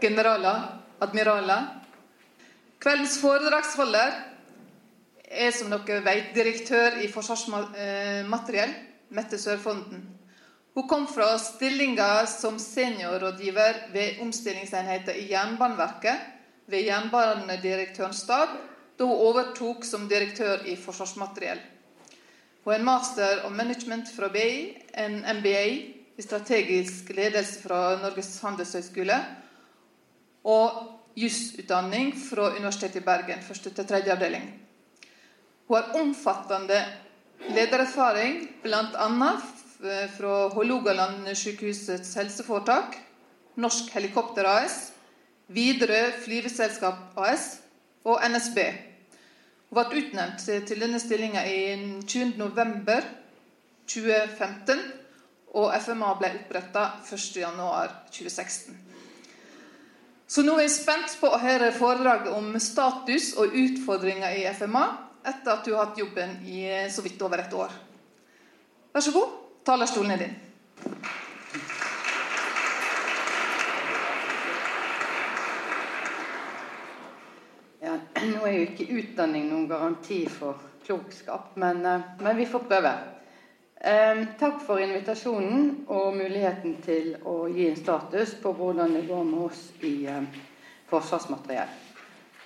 Generaler, admiraler. Kveldens foredragsholder er som dere vet, direktør i Forsvarsmateriell, Mette Sørfonden. Hun kom fra stillinga som seniorrådgiver ved omstillingsenheten i Jernbaneverket ved jernbanedirektørens stab, da hun overtok som direktør i Forsvarsmateriell. Hun har en master of management fra BI, en MBA i strategisk ledelse fra Norges handelshøyskole og jusutdanning fra Universitetet i Bergen, første til tredje avdeling. Hun har omfattende ledererfaring, bl.a. fra Hålogaland sykehusets helseforetak, Norsk Helikopter AS, Widerøe Flyveselskap AS og NSB. Hun ble utnevnt til denne stillinga i 20.11.2015, og FMA ble oppretta 1.1.2016. Så nå er jeg spent på å høre foredraget om status og utfordringer i FMA etter at du har hatt jobben i så vidt over et år. Vær så god, talerstolen er din. Ja, nå er jo ikke utdanning noen garanti for klokskap, men, eh, men vi får prøve. Eh, takk for invitasjonen og muligheten til å gi en status på hvordan det går med oss i eh, Forsvarsmateriell.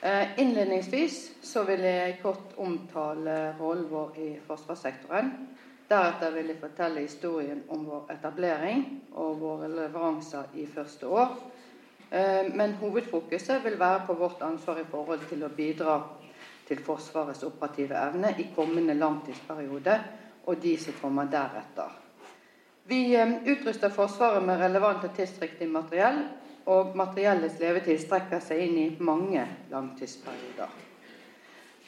Eh, innledningsvis så vil jeg kort omtale rollen vår i forsvarssektoren. Deretter vil jeg fortelle historien om vår etablering og våre leveranser i første år. Men hovedfokuset vil være på vårt ansvar i forhold til å bidra til Forsvarets operative evne i kommende langtidsperiode og de som kommer deretter. Vi eh, utruster Forsvaret med relevant og tidsriktig materiell, og materiellets levetid strekker seg inn i mange langtidsperioder.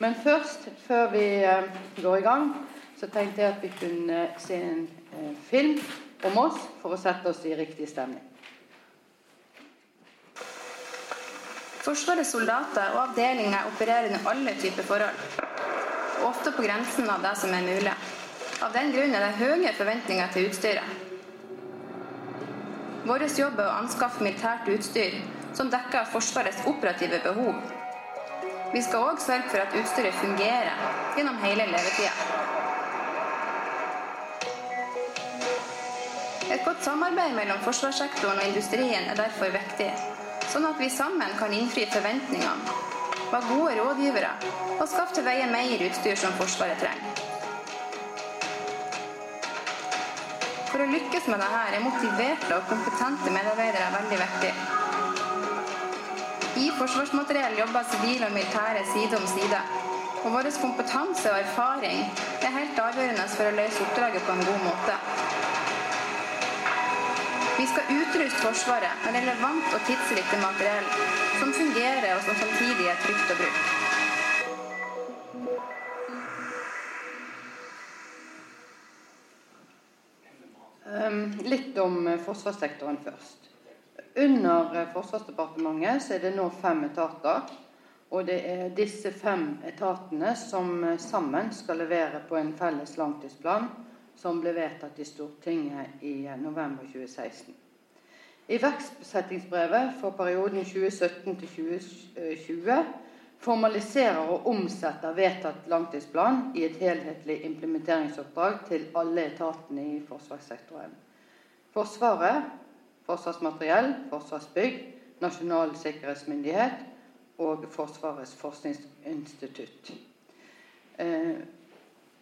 Men først, før vi eh, går i gang, så tenkte jeg at vi kunne se en eh, film om oss for å sette oss i riktig stemning. Forsvarets soldater og avdelinger opererer under alle typer forhold. Ofte på grensen av det som er mulig. Av den grunn er det høye forventninger til utstyret. Vår jobb er å anskaffe militært utstyr som dekker Forsvarets operative behov. Vi skal òg sørge for at utstyret fungerer gjennom hele levetida. Et godt samarbeid mellom forsvarssektoren og industrien er derfor viktig, sånn at vi sammen kan innfri forventningene, være gode rådgivere og skaffe til veie mer utstyr som Forsvaret trenger. For å lykkes med dette er motiverte og kompetente medarbeidere veldig viktig. I Forsvarsmateriell jobber sivile og militære side om side. Og vår kompetanse og erfaring er helt avgjørende for å løse oppdraget på en god måte. Vi skal utruste Forsvaret med relevant og tidsriktig materiell som fungerer og som samtidig er trygt å bruke. Litt om forsvarssektoren først. Under eh, Forsvarsdepartementet så er det nå fem etater. Og det er disse fem etatene som eh, sammen skal levere på en felles langtidsplan som ble vedtatt i Stortinget i eh, november 2016. I verksettingsbrevet for perioden 2017 2020 formaliserer og omsetter vedtatt langtidsplan i et helhetlig implementeringsoppdrag til alle etatene i forsvarssektoren. Forsvaret, Forsvarsmateriell, Forsvarsbygg, Nasjonal sikkerhetsmyndighet og Forsvarets forskningsinstitutt. Eh,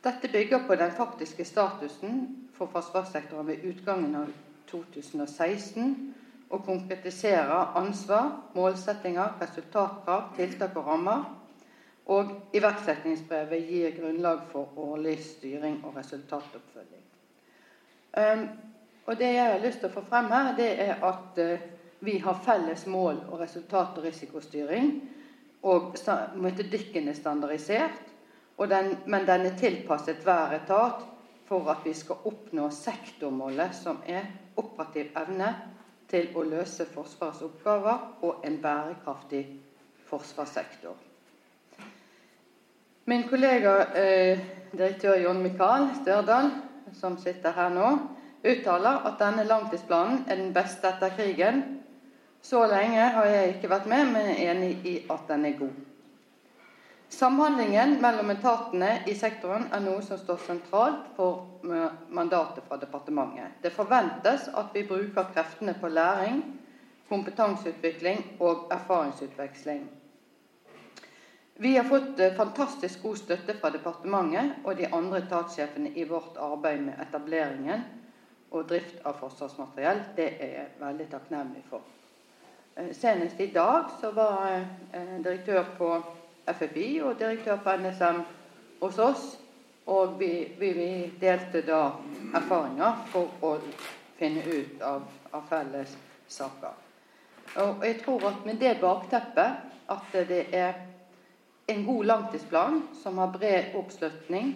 dette bygger på den faktiske statusen for forsvarssektoren ved utgangen av 2016 og konkretiserer ansvar, målsettinger, resultatkrav, tiltak og rammer. Og iverksettingsbrevet gir grunnlag for årlig styring og resultatoppfølging. Og Det jeg har lyst til å få frem her, det er at uh, vi har felles mål og resultat- og risikostyring. Og metodikken er standardisert, den, men den er tilpasset hver etat for at vi skal oppnå sektormålet, som er operativ evne til å løse Forsvarets oppgaver og en bærekraftig forsvarssektor. Min kollega eh, direktør Jon Mikael Størdal, som sitter her nå, uttaler at denne langtidsplanen er den beste etter krigen. Så lenge har jeg ikke vært med, men er enig i at den er god. Samhandlingen mellom etatene i sektoren er noe som står sentralt for mandatet fra departementet. Det forventes at vi bruker kreftene på læring, kompetanseutvikling og erfaringsutveksling. Vi har fått eh, fantastisk god støtte fra departementet og de andre etatssjefene i vårt arbeid med etableringen og drift av forsvarsmateriell. Det er jeg veldig takknemlig for. Eh, senest i dag så var jeg direktør på FFI og direktør på NSM hos oss. Og vi, vi, vi delte da erfaringer for å finne ut av, av felles saker. Og jeg tror at med det bakteppet at det er en god langtidsplan som har bred oppslutning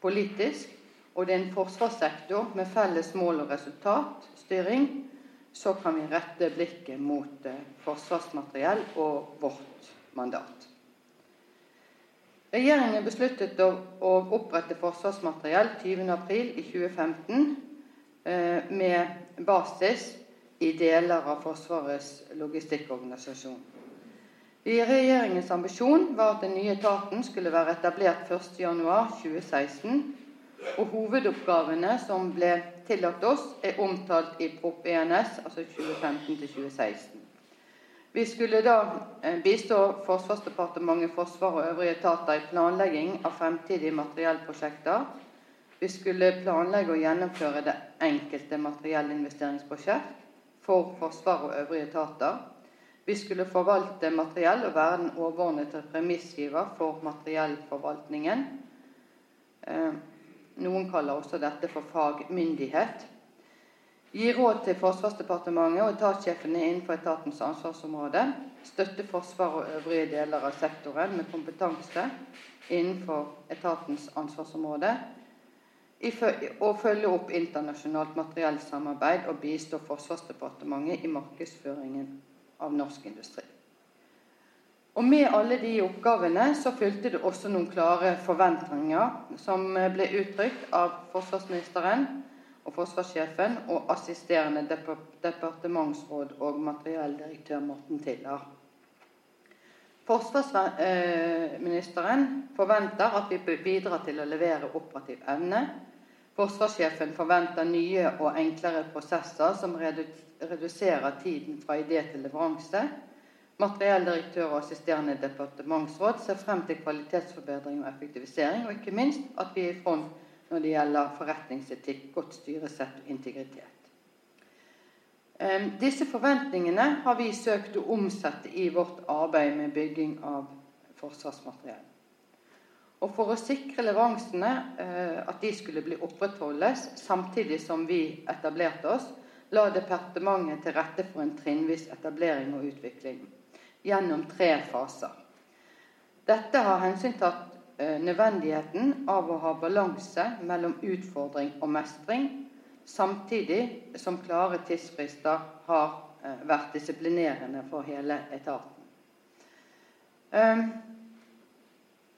politisk, og det er en forsvarssektor med felles mål og resultatstyring, så kan vi rette blikket mot eh, forsvarsmateriell og vårt mandat. Regjeringen besluttet å, opprette Forsvarsmateriell 20.4 i 2015 eh, med basis i deler av Forsvarets logistikkorganisasjon. Regjeringens ambisjon var at den nye etaten skulle være etablert 1.1.2016. Og hovedoppgavene som ble tillagt oss, er omtalt i Prop. ENS, altså 2015-2016. Vi skulle da eh, bistå Forsvarsdepartementet, Forsvaret og øvrige etater i planlegging av fremtidige materiellprosjekter. Vi skulle planlegge og gjennomføre det enkelte materiellinvesteringsprosjekt for Forsvaret og øvrige etater. Vi skulle forvalte materiell og være den overordnede premissgiver for materiellforvaltningen. Noen kaller også dette for fagmyndighet. gir råd til Forsvarsdepartementet og etatssjefene innenfor etatens ansvarsområde. Støtte Forsvaret og øvrige deler av sektoren med kompetanse innenfor etatens ansvarsområde. Og følge opp internasjonalt materiellsamarbeid og bistå Forsvarsdepartementet i markedsføringen av norsk industri. Og Med alle de oppgavene så fulgte det også noen klare forventninger som ble uttrykt av forsvarsministeren og forsvarssjefen og assisterende departementsråd og materielldirektør Morten Tiller. Forsvarsministeren forventer at vi bidrar til å levere operativ evne. Forsvarssjefen forventer nye og enklere prosesser som reduserer tiden fra idé til leveranse. Materielldirektør og assisterende departementsråd ser frem til kvalitetsforbedring og effektivisering, og ikke minst at vi er i front når det gjelder forretningsetikk, godt styresett og integritet. Disse forventningene har vi søkt å omsette i vårt arbeid med bygging av forsvarsmateriell. Og For å sikre leveransene, eh, at de skulle bli opprettholdes samtidig som vi etablerte oss, la departementet til rette for en trinnvis etablering og utvikling gjennom tre faser. Dette har hensyntatt Eh, nødvendigheten av å ha balanse mellom utfordring og mestring, samtidig som klare tidsfrister har eh, vært disiplinerende for hele etaten. Um,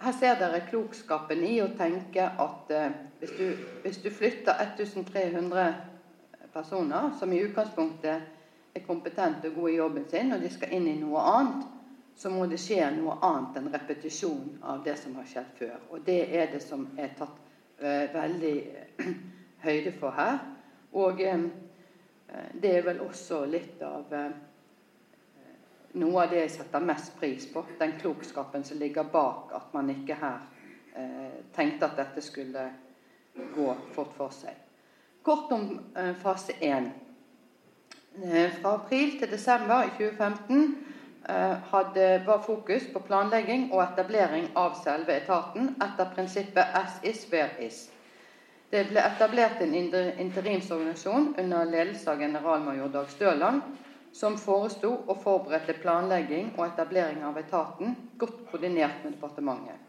her ser dere klokskapen i å tenke at uh, hvis, du, hvis, du, flytter 1300 personer, som i utgangspunktet er kompetente og gode i jobben sin, og de skal inn i noe annet, så må det skje noe annet enn repetisjon av det som har skjedd før. Og det er det som er tatt eh, veldig høyde for her. Og eh, det er vel også litt av eh, noe av det jeg setter mest pris på. Den klokskapen som ligger bak at man ikke her eh, tenkte at dette skulle gå fort for seg. Kort om eh, fase 1. Eh, fra april til desember i 2015 eh, hadde, var fokus på planlegging og etablering av selve etaten etter prinsippet as is, where is. Det ble etablert en interimsorganisasjon under ledelse av generalmajor Dag Støland, som foresto og forberedte planlegging og etablering av etaten, godt koordinert med departementet.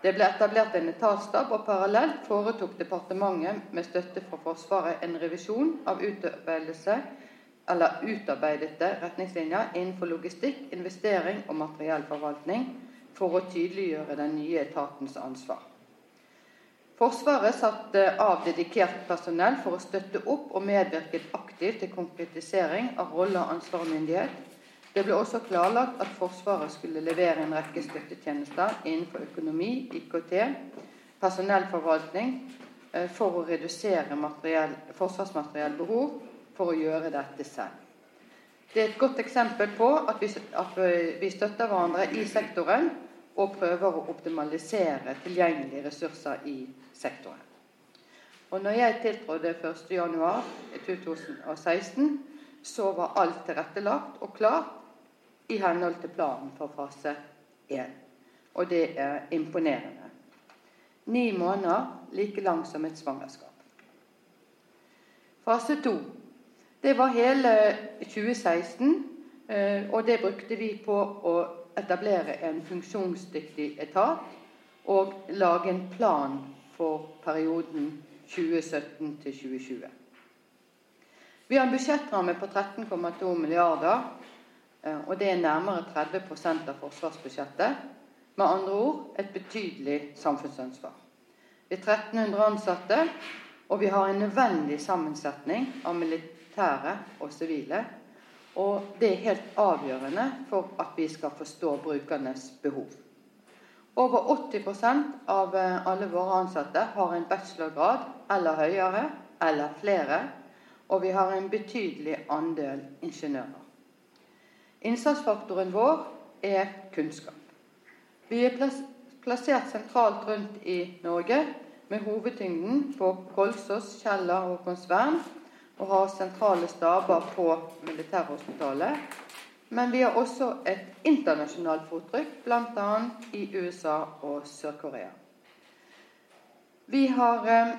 Det ble etablert en etatsstab, og parallelt foretok departementet med støtte fra Forsvaret en revisjon av utarbeidelse eller utarbeidede retningslinjer innenfor logistikk, investering og materiellforvaltning for å tydeliggjøre den nye etatens ansvar. Forsvaret satte av dedikert personell for å støtte opp og medvirket aktivt til konkretisering av rolle, ansvar og myndighet. Det ble også klarlagt at Forsvaret skulle levere en rekke støttetjenester innenfor økonomi, IKT, personellforvaltning eh, for å redusere forsvarsmateriellbehov for å gjøre dette selv. Det er et godt eksempel på at vi, at vi støtter hverandre i sektoren og prøver å optimalisere tilgjengelige ressurser i sektoren. Og når jeg tiltrådte 1.1.2016, så var alt tilrettelagt og klart i henhold til planen for fase 1. Og det er imponerende. Ni måneder like lang som et svangerskap. Fase 2. Det var hele 2016, eh, og det brukte vi på å etablere en funksjonsdyktig etat og lage en plan for perioden 2017 til 2020. Vi har en budsjettramme på 13,2 milliarder, eh, og det er nærmere 30% av forsvarsbudsjettet. Med andre ord et betydelig samfunnsansvar. Vi er 1300 ansatte, og vi har en nødvendig sammensetning av militære og sivile og det er helt avgjørende for at vi skal forstå brukernes behov. Over 80 av eh, alle våre ansatte har en bachelorgrad eller høyere, eller flere. Og vi har en betydelig andel ingeniører. Innsatsfaktoren vår er kunnskap. Vi er plassert sentralt rundt i Norge, med hovedtyngden på Kolsås, Kjeller og Håkonsvern og har sentrale staber på Militærhospitalet. Men vi har også et internasjonalt fottrykk, bl.a. i USA og Sør-Korea. Vi har eh,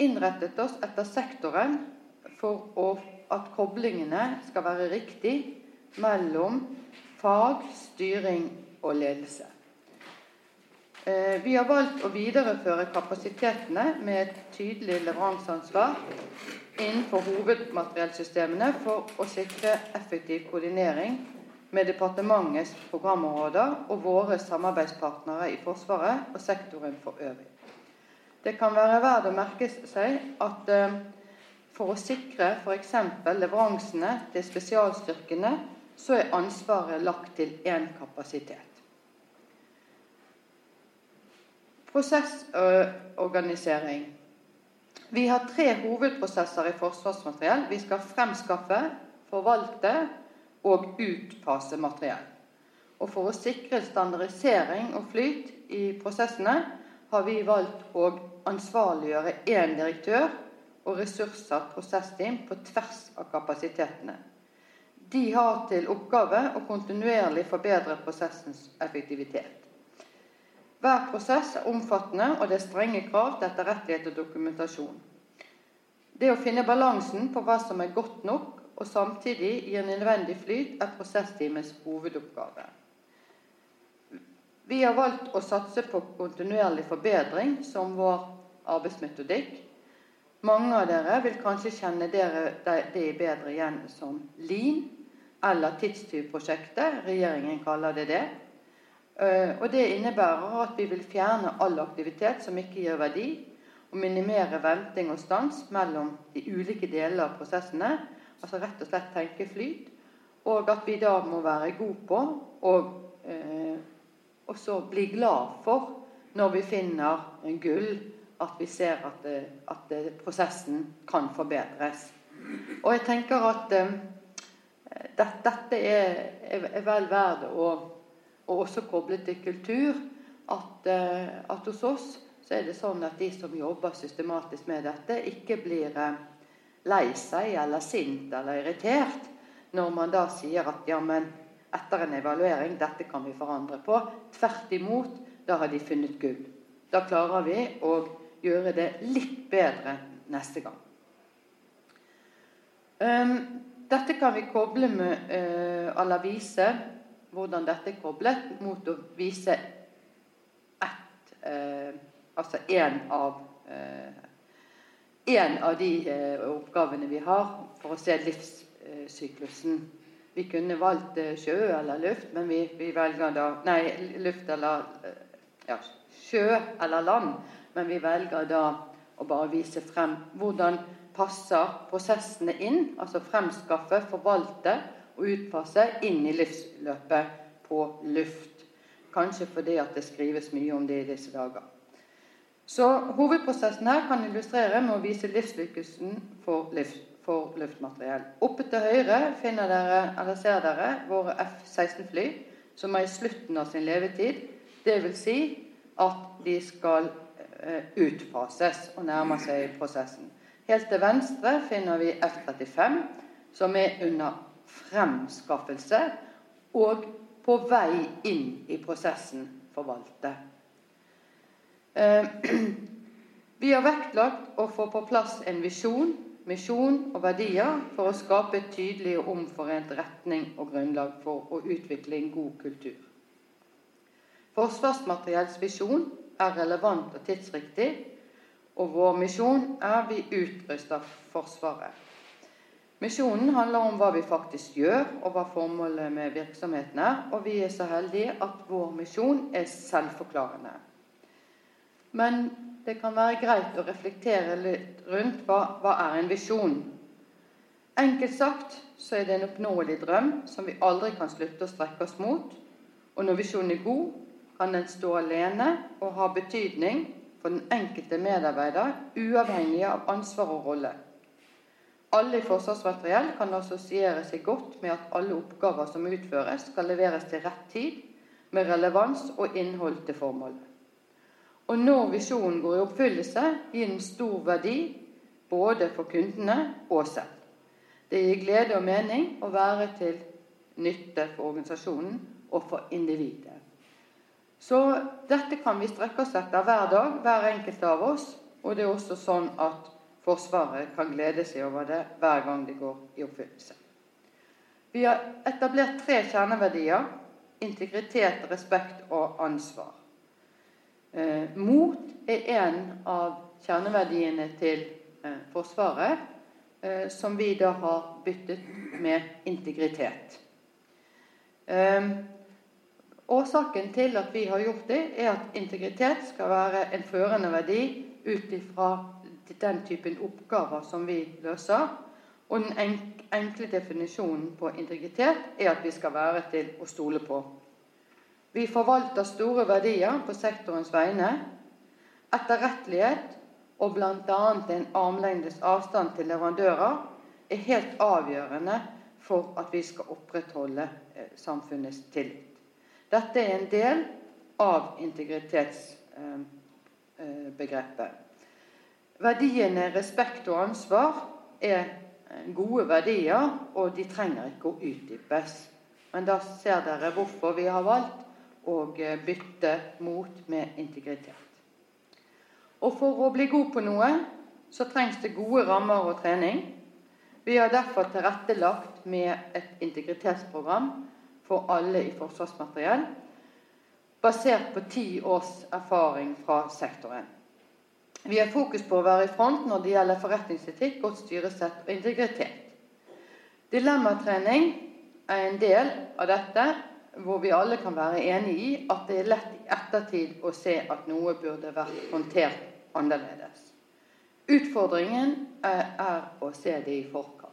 innrettet oss etter sektoren for at koblingene skal være riktig mellom fag, styring og ledelse. Eh, vi har valgt å videreføre kapasitetene med et tydelig leveranseansvar innenfor hovedmateriellsystemene for å sikre effektiv koordinering med departementets programområder og våre samarbeidspartnere i Forsvaret og sektoren for øvrig. Det kan være verdt å merke seg at eh, for å sikre f.eks. leveransene til spesialstyrkene, så er ansvaret lagt til én kapasitet. Prosessorganisering. Vi har tre hovedprosesser i Forsvarsmateriell. Vi skal fremskaffe, forvalte og utfase materiell. Og For å sikre standardisering og flyt i prosessene har vi valgt å ansvarliggjøre én direktør og ressurssatt prosessteam på tvers av kapasitetene. De har til oppgave å kontinuerlig forbedre prosessens effektivitet. Hver prosess er omfattende, og det er strenge krav til etterrettelighet og dokumentasjon. Det å finne balansen på hva som er godt nok, og samtidig gir nødvendig flyt, er prosessteamets hovedoppgave. Vi har valgt å satse på kontinuerlig forbedring som vår arbeidsmetodikk. Mange av dere vil kanskje kjenne dere det bedre igjen som lean. eller tidstyvprosjektet. Regjeringen kaller det det. Eh, og Det innebærer at vi vil fjerne all aktivitet som ikke gir verdi, og minimere venting og stans mellom de ulike delene av prosessene. Altså rett og slett tenke flyt. Og at vi da må være gode på og eh, også bli glad for når vi finner gull, at vi ser at, eh, at prosessen kan forbedres. Og jeg tenker at eh, dette er, er, vel verdt å, å, også koblet til kultur. At, eh, at, hos oss så er det sånn at de som jobber systematisk med dette, ikke blir eh, lei seg eller sint eller irritert når man da sier at ja, etter en evaluering dette kan vi forandre på. Tvert imot, da har de funnet gull. Da klarer vi å gjøre det litt bedre neste gang. Um, dette kan vi koble med uh, eller vise hvordan dette er koblet mot å vise ett eh, Altså én av én en av de oppgavene vi har for å se livssyklusen. Vi kunne valgt sjø eller luft, men vi, vi velger da Nei, luft eller ja, sjø eller land. Men vi velger da å bare vise frem hvordan passer prosessene inn, altså fremskaffe, forvalte og utpasse inn i livsløpet på luft. Kanskje fordi at det skrives mye om det i disse dager. Så Hovedprosessen her kan illustrere med å vise livslykkelsen for, luft, for luftmateriell. Oppe til høyre dere, ser dere våre F-16-fly som er i slutten av sin levetid. Dvs. Si at de skal eh, utfases og nærme seg prosessen. Helt til venstre finner vi F-35, som er under fremskaffelse og på vei inn i prosessen forvalte. Eh, vi har vektlagt å få på plass en visjon, misjon og verdier for å skape et tydelig og omforent retning og grunnlag for å utvikle en god kultur. Forsvarsmateriells visjon er relevant og tidsriktig og vår misjon er vi utruster Forsvaret. Misjonen handler om hva vi faktisk gjør, og hva formålet med virksomheten er. Og vi er så heldige at vår misjon er selvforklarende. Men det kan være greit å reflektere litt rundt hva, hva er en visjon. Enkelt sagt så er det en oppnåelig drøm som vi aldri kan slutte å strekke oss mot. Og når visjonen er god, kan den stå alene og ha betydning for den enkelte medarbeider, uavhengig av ansvar og rolle. Alle i Forsvarsmateriell kan assosiere seg godt med at alle oppgaver som utføres, skal leveres til rett tid, med relevans og innhold til formålet. Og når visjonen går i oppfyllelse, gir den stor verdi både for kundene og selv. Det gir glede og mening å være til nytte for organisasjonen og for individet. Så dette kan vi strekke oss etter hver dag, hver enkelt av oss. Og det er også sånn at Forsvaret kan glede seg over det hver gang det går i oppfyllelse. Vi har etablert tre kjerneverdier integritet, respekt og ansvar. Eh, mot er en av kjerneverdiene til eh, Forsvaret, eh, som vi da har byttet med integritet. Eh, Årsaken til at vi har gjort det, er at integritet skal være en førende verdi ut ifra den typen oppgaver som vi løser. Og den enkle definisjonen på integritet er at vi skal være til å stole på. Vi forvalter store verdier på sektorens vegne. Etterrettelighet og bl.a. en armlengdes avstand til leverandører er helt avgjørende for at vi skal opprettholde eh, samfunnets tillit. Dette er en del av integritetsbegrepet. Verdiene respekt og ansvar er gode verdier, og de trenger ikke å utdypes. Men da ser dere hvorfor vi har valgt å bytte mot med integritet. Og for å bli god på noe så trengs det gode rammer og trening. Vi har derfor tilrettelagt med et integritetsprogram for alle i Forsvarsmateriell, basert på ti års erfaring fra sektoren. Vi har fokus på å være i front når det gjelder forretningsetikk, godt styresett og integritet. Dilemmatrening er en del av dette hvor vi alle kan være enig i at det er lett i ettertid å se at noe burde vært håndtert annerledes. Utfordringen er, er å se det i forkant.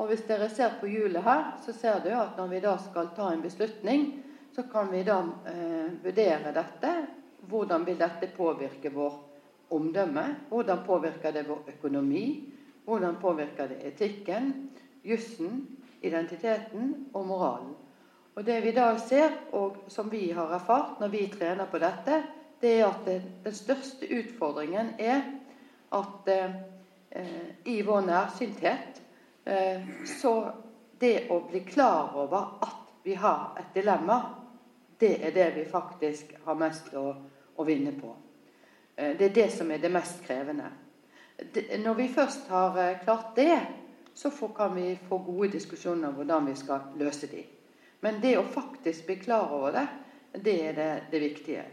Og Hvis dere ser på hjulet her, så ser du at når vi da skal ta en beslutning, så kan vi da eh, vurdere dette. Hvordan vil dette påvirke vår omdømme? Hvordan påvirker det vår økonomi? Hvordan påvirker det etikken, jussen, identiteten og moralen? Og Det vi da ser, og som vi har erfart når vi trener på dette, det er at det, den største utfordringen er at eh, i vår nærsynthet eh, så det å bli klar over at vi har et dilemma, det er det vi faktisk har mest å, å vinne på. Eh, det er det som er det mest krevende. Når vi først har eh, klart det, så kan vi få gode diskusjoner om hvordan vi skal løse dem. Men det å faktisk bli klar over det, det er det, det viktige.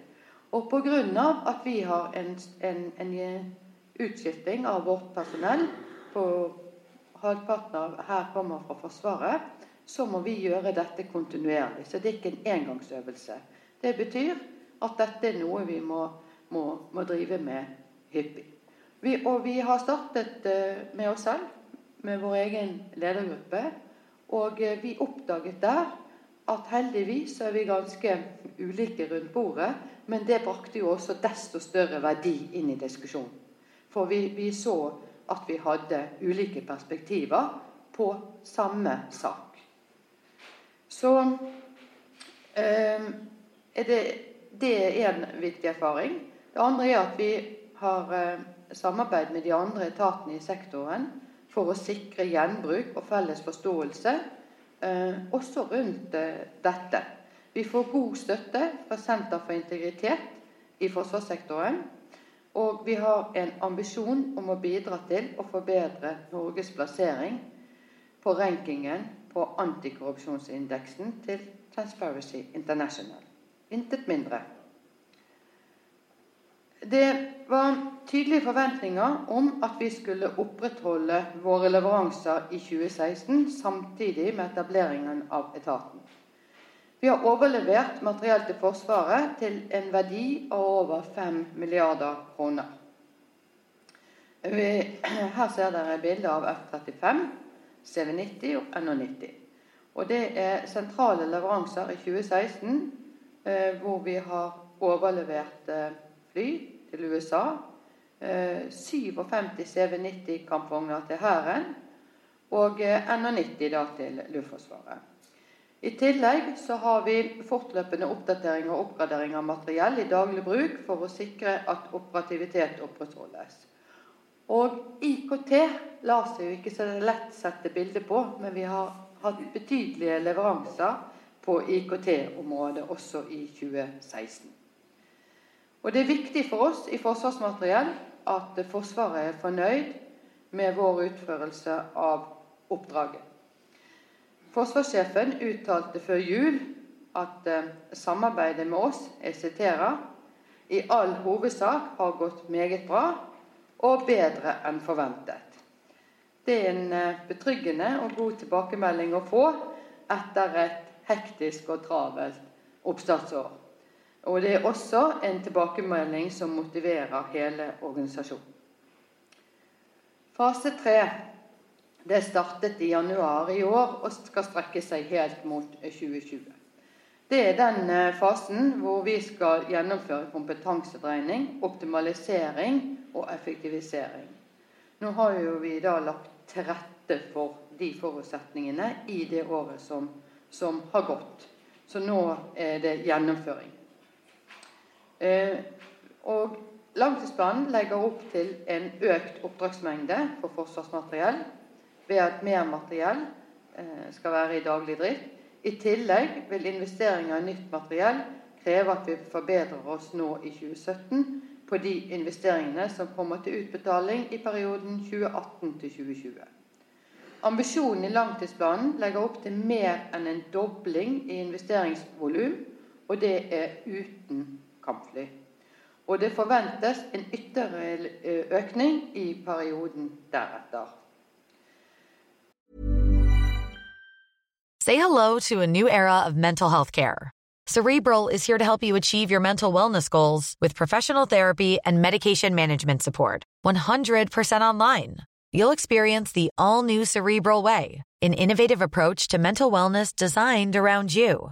Og pga. at vi har en, en, en utskifting av vårt personell på halvparten av her kommer fra Forsvaret, så må vi gjøre dette kontinuerlig. Så det er ikke en engangsøvelse. Det betyr at dette er noe vi må, må, må drive med hyppig. Vi, og vi har startet uh, med oss selv, med vår egen ledergruppe. Og uh, vi oppdaget der at heldigvis er vi ganske ulike rundt bordet, men det brakte jo også desto større verdi inn i diskusjonen. For vi, vi så at vi hadde ulike perspektiver på samme sak. Så eh, er det, det er en viktig erfaring. Det andre er at vi har eh, samarbeid med de andre etatene i sektoren for å sikre gjenbruk og felles forståelse eh, også rundt eh, dette. Vi får god støtte fra Senter for integritet i forsvarssektoren. Og vi har en ambisjon om å bidra til å forbedre Norges plassering på rankingen på antikorrupsjonsindeksen til Transparency International. Intet mindre. Det var tydelige forventninger om at vi skulle opprettholde våre leveranser i 2016, samtidig med etableringen av etaten. Vi har overlevert materiell til Forsvaret til en verdi av over 5 milliarder kroner. Her ser dere bilder bilde av F-35, CV-90 og NH-90. Og Det er sentrale leveranser i 2016 eh, hvor vi har overlevert eh, fly til USA. 57 CV-90 kampvogner til Hæren og eh, NH90 da til Luftforsvaret. I tillegg så har vi fortløpende oppdatering og oppgradering av materiell i daglig bruk for å sikre at operativitet opprettholdes. Og IKT lar seg jo ikke så lett sette bilde på, men vi har hatt betydelige leveranser på IKT-området også i 2016. Og Det er viktig for oss i Forsvarsmateriell at Forsvaret er fornøyd med vår utførelse av oppdraget. Forsvarssjefen uttalte før jul at eh, samarbeidet med oss jeg siterer, i all hovedsak har gått meget bra og bedre enn forventet. Det er en eh, betryggende og god tilbakemelding å få etter et hektisk og travelt oppstartsår. Og det er også en tilbakemelding som motiverer hele organisasjonen. Fase tre det startet i januar i år og skal strekke seg helt mot 2020. Det er den eh, fasen hvor vi skal gjennomføre kompetansedreining, optimalisering og effektivisering. Nå har jo vi da lagt til rette for de forutsetningene i det året som, som har gått. Så nå er det gjennomføring. Eh, og Langtidsplanen legger opp til en økt oppdragsmengde for forsvarsmateriell ved at mer materiell eh, skal være i daglig drift. I tillegg vil investeringer i nytt materiell kreve at vi forbedrer oss nå i 2017 på de investeringene som kommer til utbetaling i perioden 2018 2020. Ambisjonen i langtidsplanen legger opp til mer enn en dobling i investeringsvolum, og det er uten kampfly. Og det forventes en ytterligere eh, økning i perioden deretter. Say hello to a new era of mental health care. Cerebral is here to help you achieve your mental wellness goals with professional therapy and medication management support. 100% online. You'll experience the all new Cerebral Way, an innovative approach to mental wellness designed around you.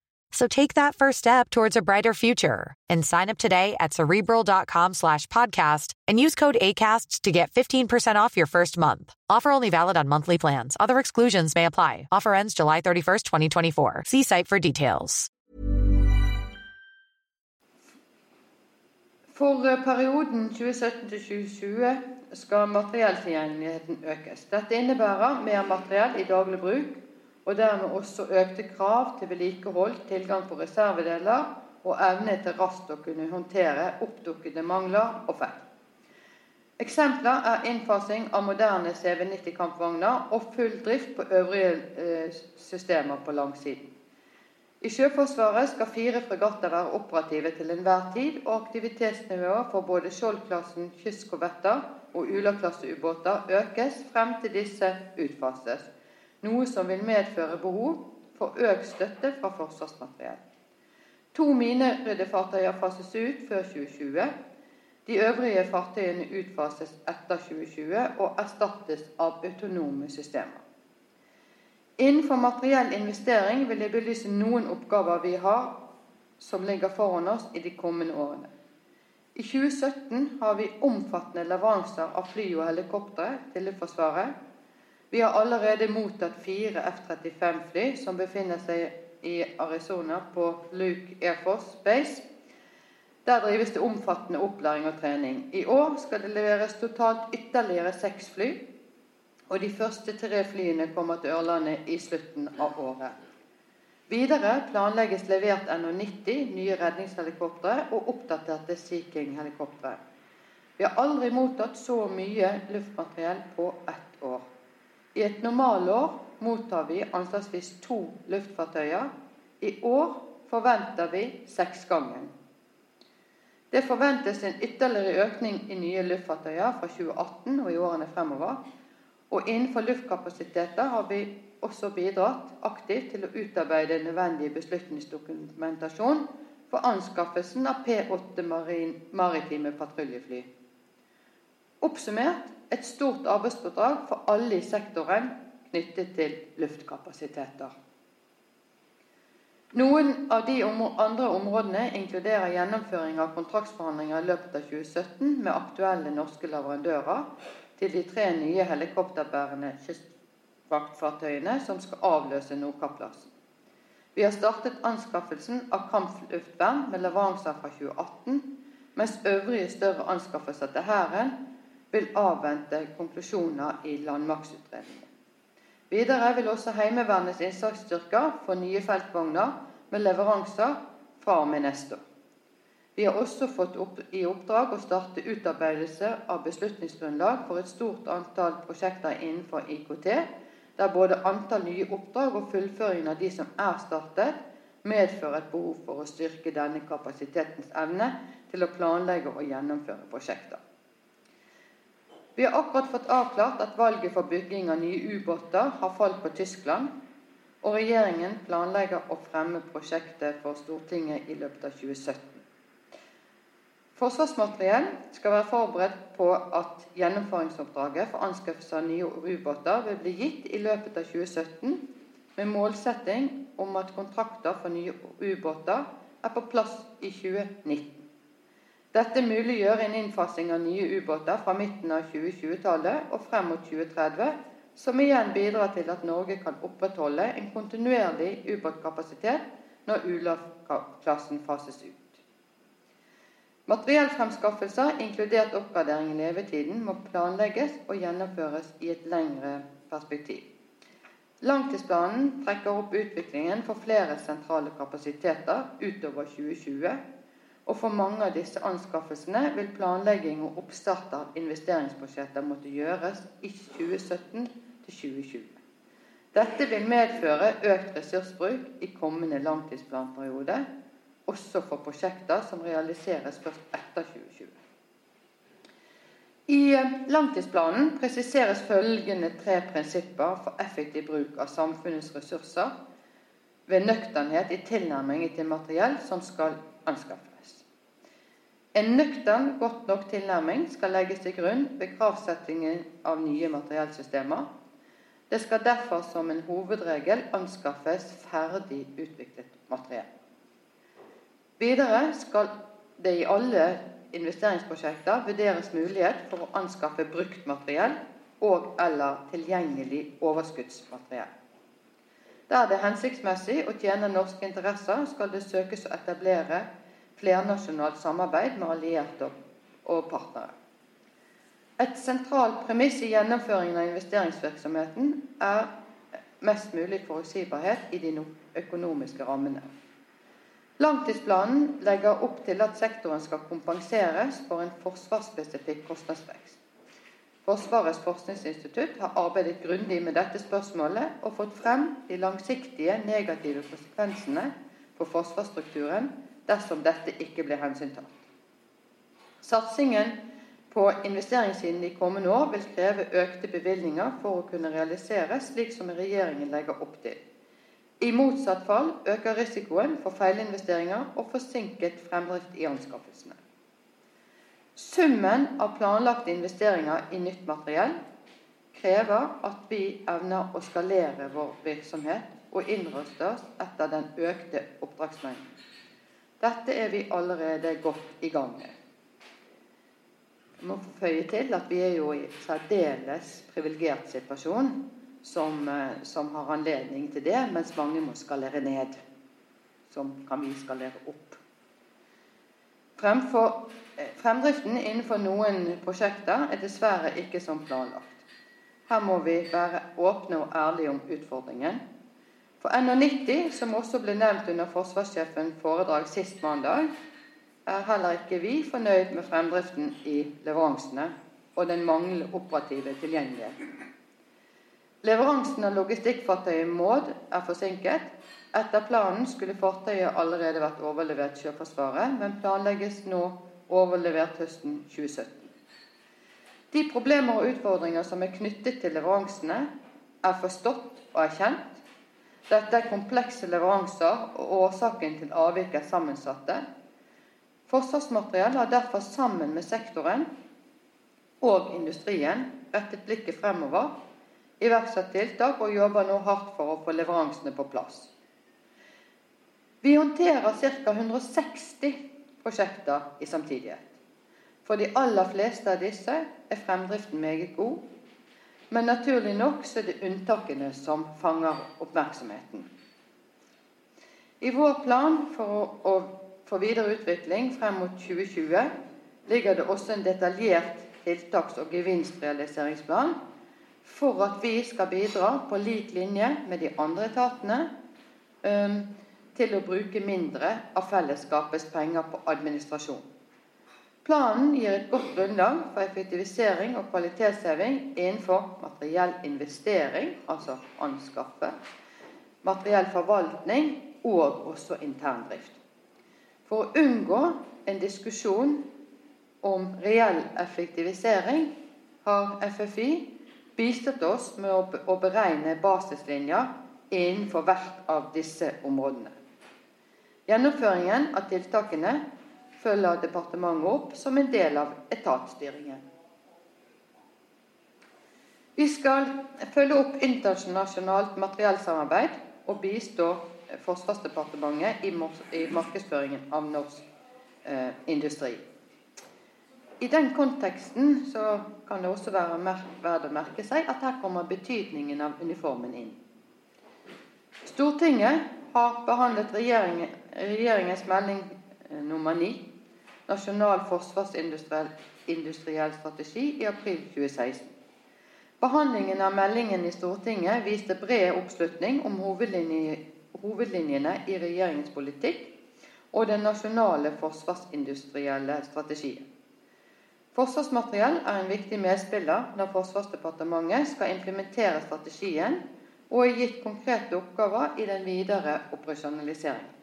So take that first step towards a brighter future and sign up today at cerebral.com slash podcast and use code ACAST to get 15% off your first month. Offer only valid on monthly plans. Other exclusions may apply. Offer ends July 31st, 2024. See site for details. For eh, perioden 2017-2020 skal materielltilgjengeligheten økes. Dette innebærer mer materiell i daglig bruk, og dermed også økte krav til vedlikehold, tilgang på reservedeler og evne til raskt å kunne håndtere oppdukkede mangler og feil. Eksempler er innfasing av moderne CV90 kampvogner og full drift på øvrige eh, systemer på langsiden. I Sjøforsvaret skal fire fregatter være operative til enhver tid, og aktivitetsnivået for både Skjold-klassen kystkorvetter og Ula-klasseubåter økes frem til disse utfases, noe som vil medføre behov for økt støtte fra Forsvarsmateriell. To mineryddefartøyer fases ut før 2020. De øvrige fartøyene utfases etter 2020 og erstattes av autonome systemer. Innenfor materiell investering vil jeg belyse noen oppgaver vi har som ligger foran oss i de kommende årene. I 2017 har vi omfattende leveranser av fly og helikoptre til Luftforsvaret. Vi har allerede mottatt fire F-35-fly som befinner seg i Arizona på Luke Air Force Base. Der drives det omfattende opplæring og trening. I år skal det leveres totalt ytterligere seks fly og de første tre flyene kommer til Ørlandet i slutten av året. Videre planlegges levert NH90 nye redningshelikoptre og oppdaterte Sea King-helikoptre. Vi har aldri mottatt så mye luftmateriell på ett år. I et normalår mottar vi anslagsvis to luftfartøyer. I år forventer vi seksgangen. Det forventes en ytterligere økning i nye luftfartøyer fra 2018 og i årene fremover. Og innenfor luftkapasiteter har vi også bidratt aktivt til å utarbeide nødvendig beslutningsdokumentasjon for anskaffelsen av P8 maritime patruljefly. Oppsummert et stort arbeidspådrag for alle i sektoren knyttet til luftkapasiteter. Noen av de andre områdene inkluderer gjennomføring av kontraktsforhandlinger i løpet av 2017 med aktuelle norske leverandører til de tre nye helikopterbærende kystvaktfartøyene som skal avløse Nordkapp-klassen. Vi har startet anskaffelsen av kampluftvern med leveranser fra 2018, mens øvrige større anskaffelser til Hæren vil avvente konklusjoner i landmaktutredningen. Videre vil også Heimevernets innsatsstyrker få nye feltvogner med leveranser fra og med neste år. Vi har også fått opp, i oppdrag å starte utarbeidelse av beslutningsgrunnlag for et stort antall prosjekter innenfor IKT, der både antall nye oppdrag og fullføringen av de som er startet, medfører et behov for å styrke denne kapasitetens evne til å planlegge og gjennomføre prosjekter. Vi har akkurat fått avklart at valget for bygging av nye ubåter har falt på Tyskland, og regjeringen planlegger å fremme prosjektet for Stortinget i løpet av 2017. Forsvarsmateriell skal være forberedt på at gjennomføringsoppdraget for anskaffelse av nye ubåter vil bli gitt i løpet av 2017, med målsetting om at kontrakter for nye ubåter er på plass i 2019. Dette muliggjør en innfasing av nye ubåter fra midten av 2020-tallet og frem mot 2030, som igjen bidrar til at Norge kan opprettholde en kontinuerlig ubåtkapasitet når Ula-klassen fases ut. Materiellfremskaffelser, inkludert oppgradering i levetiden, må planlegges og gjennomføres i et lengre perspektiv. Langtidsplanen trekker opp utviklingen for flere sentrale kapasiteter utover 2020, og for mange av disse anskaffelsene vil planlegging og oppstart av investeringsprosjekter måtte gjøres i 2017 til 2020. Dette vil medføre økt ressursbruk i kommende langtidsplanperiode, også for prosjekter som realiseres først etter 2020. I langtidsplanen presiseres følgende tre prinsipper for effektiv bruk av samfunnets ressurser ved nøkternhet i tilnærmingen til materiell som skal anskaffes. En nøktern, godt nok tilnærming skal legges til grunn ved kravsettingen av nye materiellsystemer. Det skal derfor som en hovedregel anskaffes ferdig utviklet materiell. Videre skal det i alle investeringsprosjekter vurderes mulighet for å anskaffe brukt materiell og- eller tilgjengelig overskuddsmateriell. Der det er hensiktsmessig å tjene norske interesser, skal det søkes å etablere flernasjonalt samarbeid med allierte og partnere. Et sentralt premiss i gjennomføringen av investeringsvirksomheten er mest mulig forutsigbarhet i de økonomiske rammene. Langtidsplanen legger opp til at sektoren skal kompenseres for en forsvarsspesifikk kostnadsvekst. Forsvarets forskningsinstitutt har arbeidet grundig med dette spørsmålet og fått frem de langsiktige negative konsekvensene for forsvarsstrukturen dersom dette ikke blir hensyntatt. Satsingen på investeringssiden de kommende år vil kreve økte bevilgninger for å kunne realiseres slik som regjeringen legger opp til. I motsatt fall øker risikoen for feilinvesteringer og forsinket fremdrift i anskaffelsene. Summen av planlagte investeringer i nytt materiell krever at vi evner å skalere vår virksomhet og innruste oss etter den økte oppdragsmengden. Dette er vi allerede godt i gang med. Jeg må føye til at vi er jo i særdeles privilegert situasjon som, eh, som, har anledning til det, mens mange må skalere ned. Som kan vi skalere opp. Fremfor, eh, fremdriften innenfor noen prosjekter er dessverre ikke som planlagt. Her må vi være åpne og ærlige om utfordringen. For NH90, som også ble nevnt under forsvarssjefens foredrag sist mandag, er heller ikke vi fornøyd med fremdriften i leveransene og den manglende operative tilgjengeligheten. Leveransen av logistikkfartøyet Maud er forsinket. Etter planen skulle fartøyet allerede vært overlevert Sjøforsvaret, men planlegges nå overlevert høsten 2017. De problemer og utfordringer som er knyttet til leveransene, er forstått og erkjent. Dette er komplekse leveranser, og årsaken til avvik er sammensatte. Forsvarsmateriell har derfor sammen med sektoren og industrien rettet blikket fremover iverksatt tiltak og jobber nå hardt for å få leveransene på plass. Vi håndterer ca. 160 prosjekter i samtidighet. For de aller fleste av disse er fremdriften meget god. Men naturlig nok så er det unntakene som fanger oppmerksomheten. I vår plan for, å, for videre utvikling frem mot 2020 ligger det også en detaljert tiltaks- og gevinstrealiseringsplan for at vi skal bidra på lik linje med de andre etatene um, til å bruke mindre av fellesskapets penger på administrasjon. Planen gir et godt grunnlag for effektivisering og kvalitetsheving innenfor materiell investering, altså anskaffe, materiell forvaltning og også interndrift. For å unngå en diskusjon om reell effektivisering har FFI bistått oss med å beregne basislinjer innenfor hvert av disse områdene. Gjennomføringen av tiltakene følger departementet opp som en del av etatsstyringen. Vi skal følge opp internasjonalt materiellsamarbeid og bistå Forsvarsdepartementet i markedsføringen av norsk eh, industri. I den konteksten kan det også være verdt å merke seg at her kommer betydningen av uniformen inn. Stortinget har behandlet regjeringen, regjeringens melding eh, nummer 9, Nasjonal forsvarsindustriell strategi, i april 2016. Behandlingen av meldingen i Stortinget viste bred oppslutning om hovedlinjene i regjeringens politikk og den nasjonale forsvarsindustrielle strategien. Forsvarsmateriell er en viktig medspiller når Forsvarsdepartementet skal implementere strategien og er gitt konkrete oppgaver i den videre operasjonaliseringen.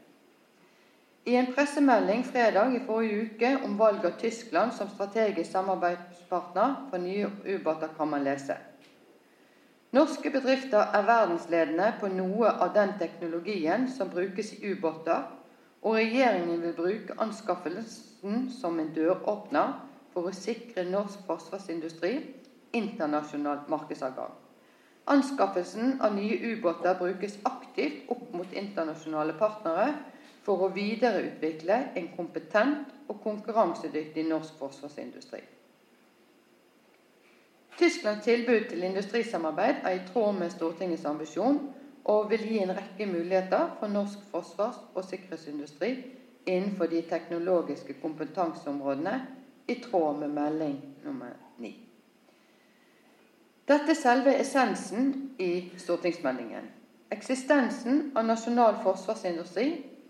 I en pressemelding fredag i forrige uke om valg av Tyskland som strategisk samarbeidspartner for nye ubåter kan man lese Norske bedrifter er verdensledende på noe av den teknologien som brukes i ubåter, og regjeringen vil bruke anskaffelsen som en døråpner for å sikre norsk forsvarsindustri internasjonal markedsadgang. Anskaffelsen av nye ubåter brukes aktivt opp mot internasjonale partnere for å videreutvikle en kompetent og konkurransedyktig norsk forsvarsindustri. Tysklands tilbud til industrisamarbeid er i tråd med Stortingets ambisjon og vil gi en rekke muligheter for norsk forsvars- og sikkerhetsindustri innenfor de teknologiske kompetanseområdene i tråd med melding nummer 9. Dette er selve essensen i stortingsmeldingen. Eksistensen av nasjonal forsvarsindustri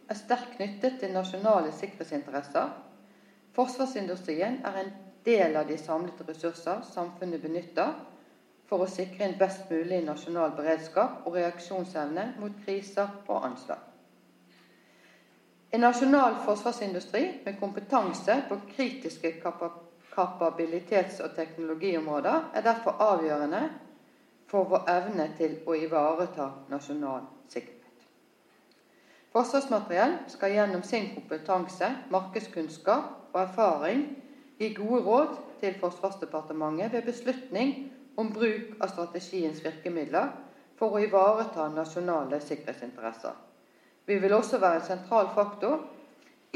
er sterkt knyttet til nasjonale sikkerhetsinteresser. Forsvarsindustrien er en del av de samlede ressurser samfunnet benytter for å sikre en best mulig nasjonal beredskap og reaksjonsevne mot kriser og anslag. En nasjonal forsvarsindustri med kompetanse på kritiske kapabilitets- og teknologiområder er derfor avgjørende for vår evne til å ivareta nasjonal sikkerhet. Forsvarsmateriell skal gjennom sin kompetanse, markedskunnskap og erfaring gi gode råd til Forsvarsdepartementet ved beslutning om bruk av strategiens virkemidler for å ivareta nasjonale sikkerhetsinteresser. Vi vil også være en sentral faktor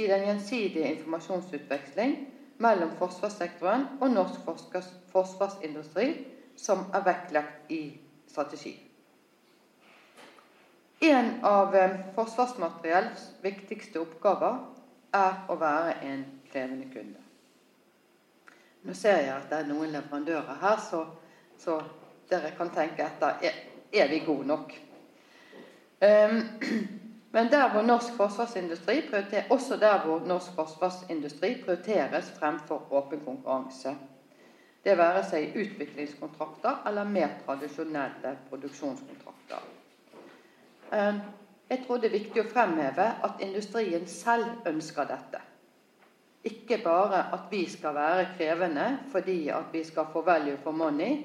i den gjensidige informasjonsutveksling mellom forsvarssektoren og norsk forsvarsindustri som er vektlagt i strategien. En av eh, Forsvarsmateriells viktigste oppgaver er å være en krevende kunde. Nå ser jeg at det er noen leverandører her, så, så dere kan tenke etter er, er vi gode nok. Um, Men der hvor norsk forsvarsindustri også der hvor norsk forsvarsindustri prioriteres fremfor åpen konkurranse. Det være seg utviklingskontrakter eller mer tradisjonelle produksjonskontrakter. Jeg tror det er viktig å fremheve at industrien selv ønsker dette. Ikke bare at vi skal være krevende fordi at vi skal få value for money,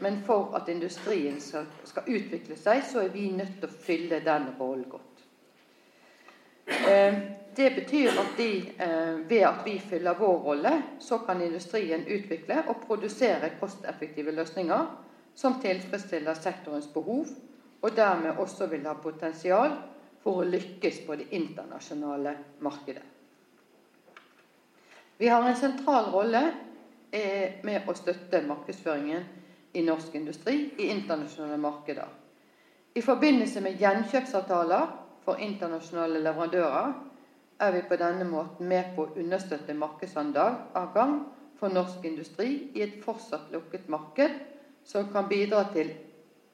men for at industrien skal utvikle seg, så er vi nødt til å fylle den rollen godt. Det betyr at de, eh, ved at vi fyller vår rolle, så kan industrien utvikle og produsere kosteffektive løsninger som tilfredsstiller sektorens behov, og dermed også vil ha potensial for å lykkes på det internasjonale markedet. Vi har en sentral rolle eh, med å støtte markedsføringen i norsk industri i internasjonale markeder. I forbindelse med gjenkjøpsavtaler for internasjonale leverandører er vi på denne måten med på å understøtte markedsadgang for norsk industri i et fortsatt lukket marked som kan bidra til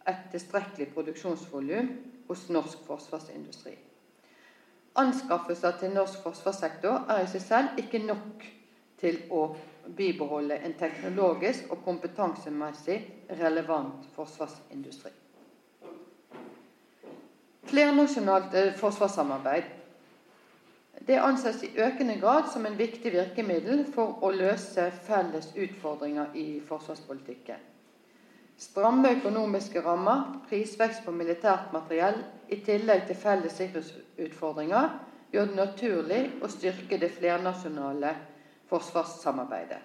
et tilstrekkelig produksjonsvolum hos norsk forsvarsindustri. Anskaffelser til norsk forsvarssektor er i seg selv ikke nok til å bibeholde en teknologisk og kompetansemessig relevant forsvarsindustri. Flernasjonalt eh, forsvarssamarbeid det anses i økende grad som en viktig virkemiddel for å løse felles utfordringer i forsvarspolitikken. Stramme økonomiske rammer, prisvekst på militært materiell i tillegg til felles sikkerhetsutfordringer gjør det naturlig å styrke det flernasjonale forsvarssamarbeidet.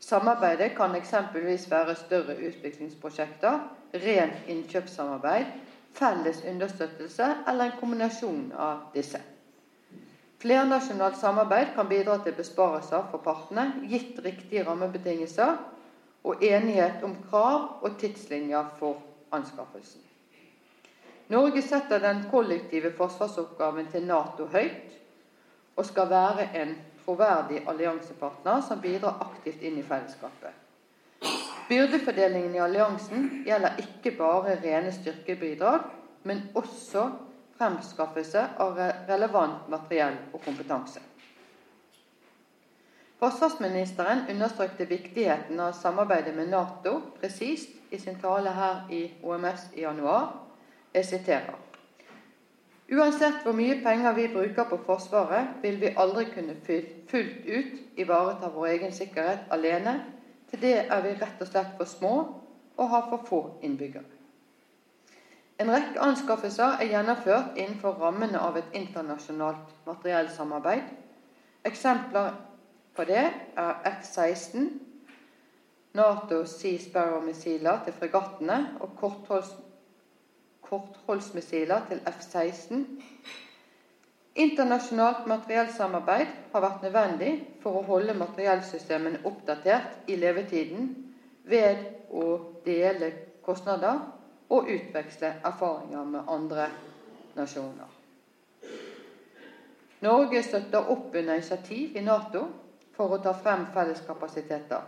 Samarbeidet kan eksempelvis være større utviklingsprosjekter, rent innkjøpssamarbeid felles understøttelse eller en kombinasjon av disse. Flernasjonalt samarbeid kan bidra til besparelser for partene, gitt riktige rammebetingelser og enighet om krav og tidslinjer for anskaffelsen. Norge setter den kollektive forsvarsoppgaven til Nato høyt og skal være en troverdig alliansepartner som bidrar aktivt inn i fellesskapet. Byrdefordelingen i alliansen gjelder ikke bare rene styrkebidrag, men også fremskaffelse av relevant materiell og kompetanse. Forsvarsministeren understrekte viktigheten av samarbeidet med Nato presist i sin tale her i OMS i januar. Jeg siterer. Uansett hvor mye penger vi bruker på Forsvaret, vil vi aldri kunne fullt ut ivareta vår egen sikkerhet alene. Til det er vi rett og slett for små og har for få innbyggere. En rekke anskaffelser er gjennomført innenfor rammene av et internasjonalt materiellsamarbeid. Eksempler på det er F-16, Natos Sea Sparrow-missiler til fregattene og kortholds, kortholdsmissiler til F-16. Internasjonalt materiellsamarbeid har vært nødvendig for å holde materiellsystemene oppdatert i levetiden ved å dele kostnader og utveksle erfaringer med andre nasjoner. Norge støtter opp under initiativ i Nato for å ta frem felles kapasiteter.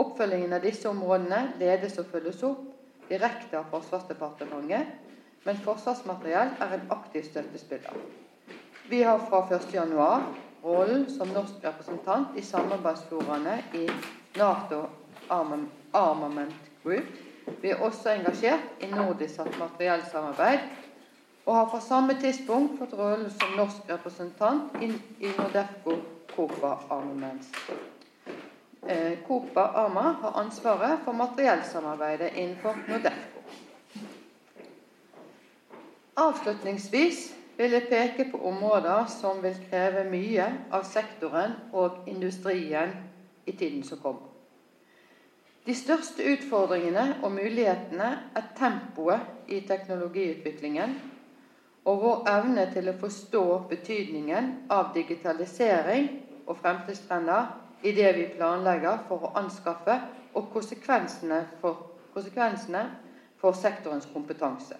Oppfølgingen av disse områdene ledes og følges opp direkte av Forsvarsdepartementet, men Forsvarsmateriell er en aktiv støttespiller. Vi har fra 1.1 rollen som norsk representant i samarbeidsforaene i Nato Armament Group. Vi er også engasjert i nordisk materiellsamarbeid og har fra samme tidspunkt fått rollen som norsk representant i Nordefco Copa Armaments. Copa eh, Arma har ansvaret for materiellsamarbeidet innenfor Nordefco. Avslutningsvis vil jeg peke på områder som vil kreve mye av sektoren og industrien i tiden som kommer. De største utfordringene og mulighetene er tempoet i teknologiutviklingen og vår evne til å forstå betydningen av digitalisering og fremtidstrender i det vi planlegger for å anskaffe, og konsekvensene for, konsekvensene for sektorens kompetanse.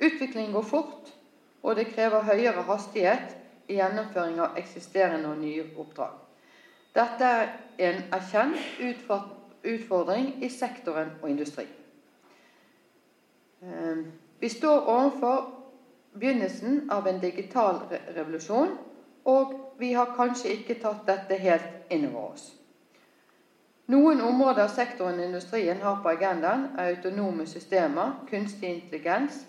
Utviklingen går fort, og det krever høyere hastighet i gjennomføring av eksisterende og nye oppdrag. Dette er en erkjent utfordring i sektoren og industri. Eh, vi står overfor begynnelsen av en digital revolusjon, og vi har kanskje ikke tatt dette helt inn over oss. Noen områder sektoren industrien har på agendaen, er autonome systemer, kunstig intelligens,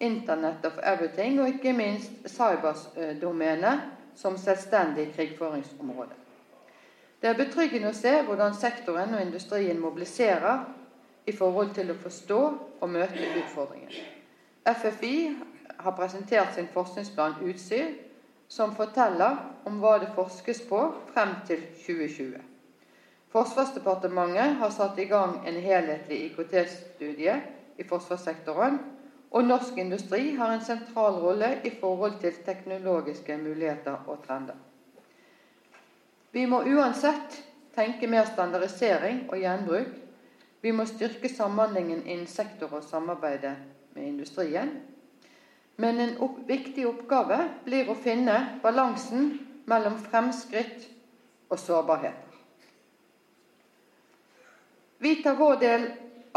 Internet of Everything og ikke minst cyberdomenet som selvstendig krigføringsområde. Det er betryggende å se hvordan sektoren og industrien mobiliserer i forhold til å forstå og møte utfordringen. FFI har presentert sin forskningsplan Utsyn, som forteller om hva det forskes på frem til 2020. Forsvarsdepartementet har satt i gang en helhetlig IKT-studie i forsvarssektoren, og norsk industri har en sentral rolle i forhold til teknologiske muligheter og trender. Vi må uansett tenke mer standardisering og gjenbruk. Vi må styrke samhandlingen innen sektor og samarbeidet med industrien. Men en opp, viktig oppgave blir å finne balansen mellom fremskritt og sårbarheter. Vi tar vår del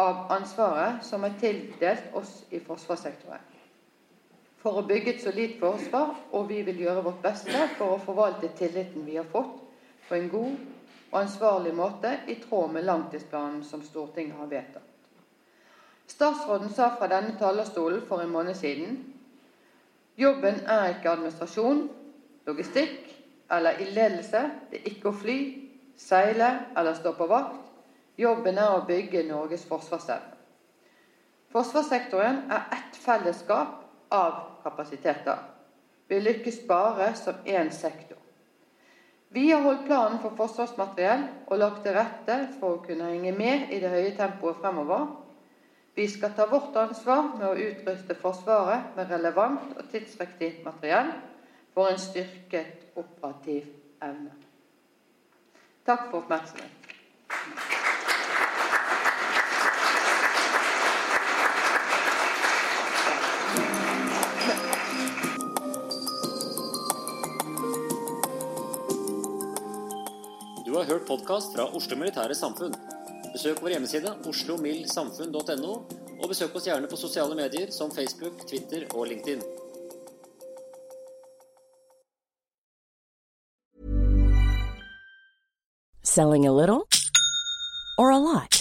av ansvaret som er tildelt oss i forsvarssektoren for å bygge et solid forsvar, og vi vil gjøre vårt beste for å forvalte tilliten vi har fått, på en god og ansvarlig måte i tråd med langtidsplanen som Stortinget har vedtatt. Statsråden sa fra denne talerstolen for en måned siden Jobben er ikke administrasjon, logistikk eller i ledelse. Det er ikke å fly, seile eller stå på vakt. Jobben er å bygge Norges forsvarsevne. Forsvarssektoren er ett fellesskap av kapasiteter. Vi lykkes bare som én sektor. Vi har holdt planen for forsvarsmateriell og lagt til rette for å kunne henge med i det høye tempoet fremover. Vi skal ta vårt ansvar med å utruste Forsvaret med relevant og tidsriktig materiell for en styrket operativ evne. Takk for oppmerksomheten. Du har hørt podkast fra Oslo Militære Samfunn. Besøk vår hjemmeside oslomildsamfunn.no, Og besøk oss gjerne på sosiale medier som Facebook, Twitter og LinkedIn. Selling a little or a lot?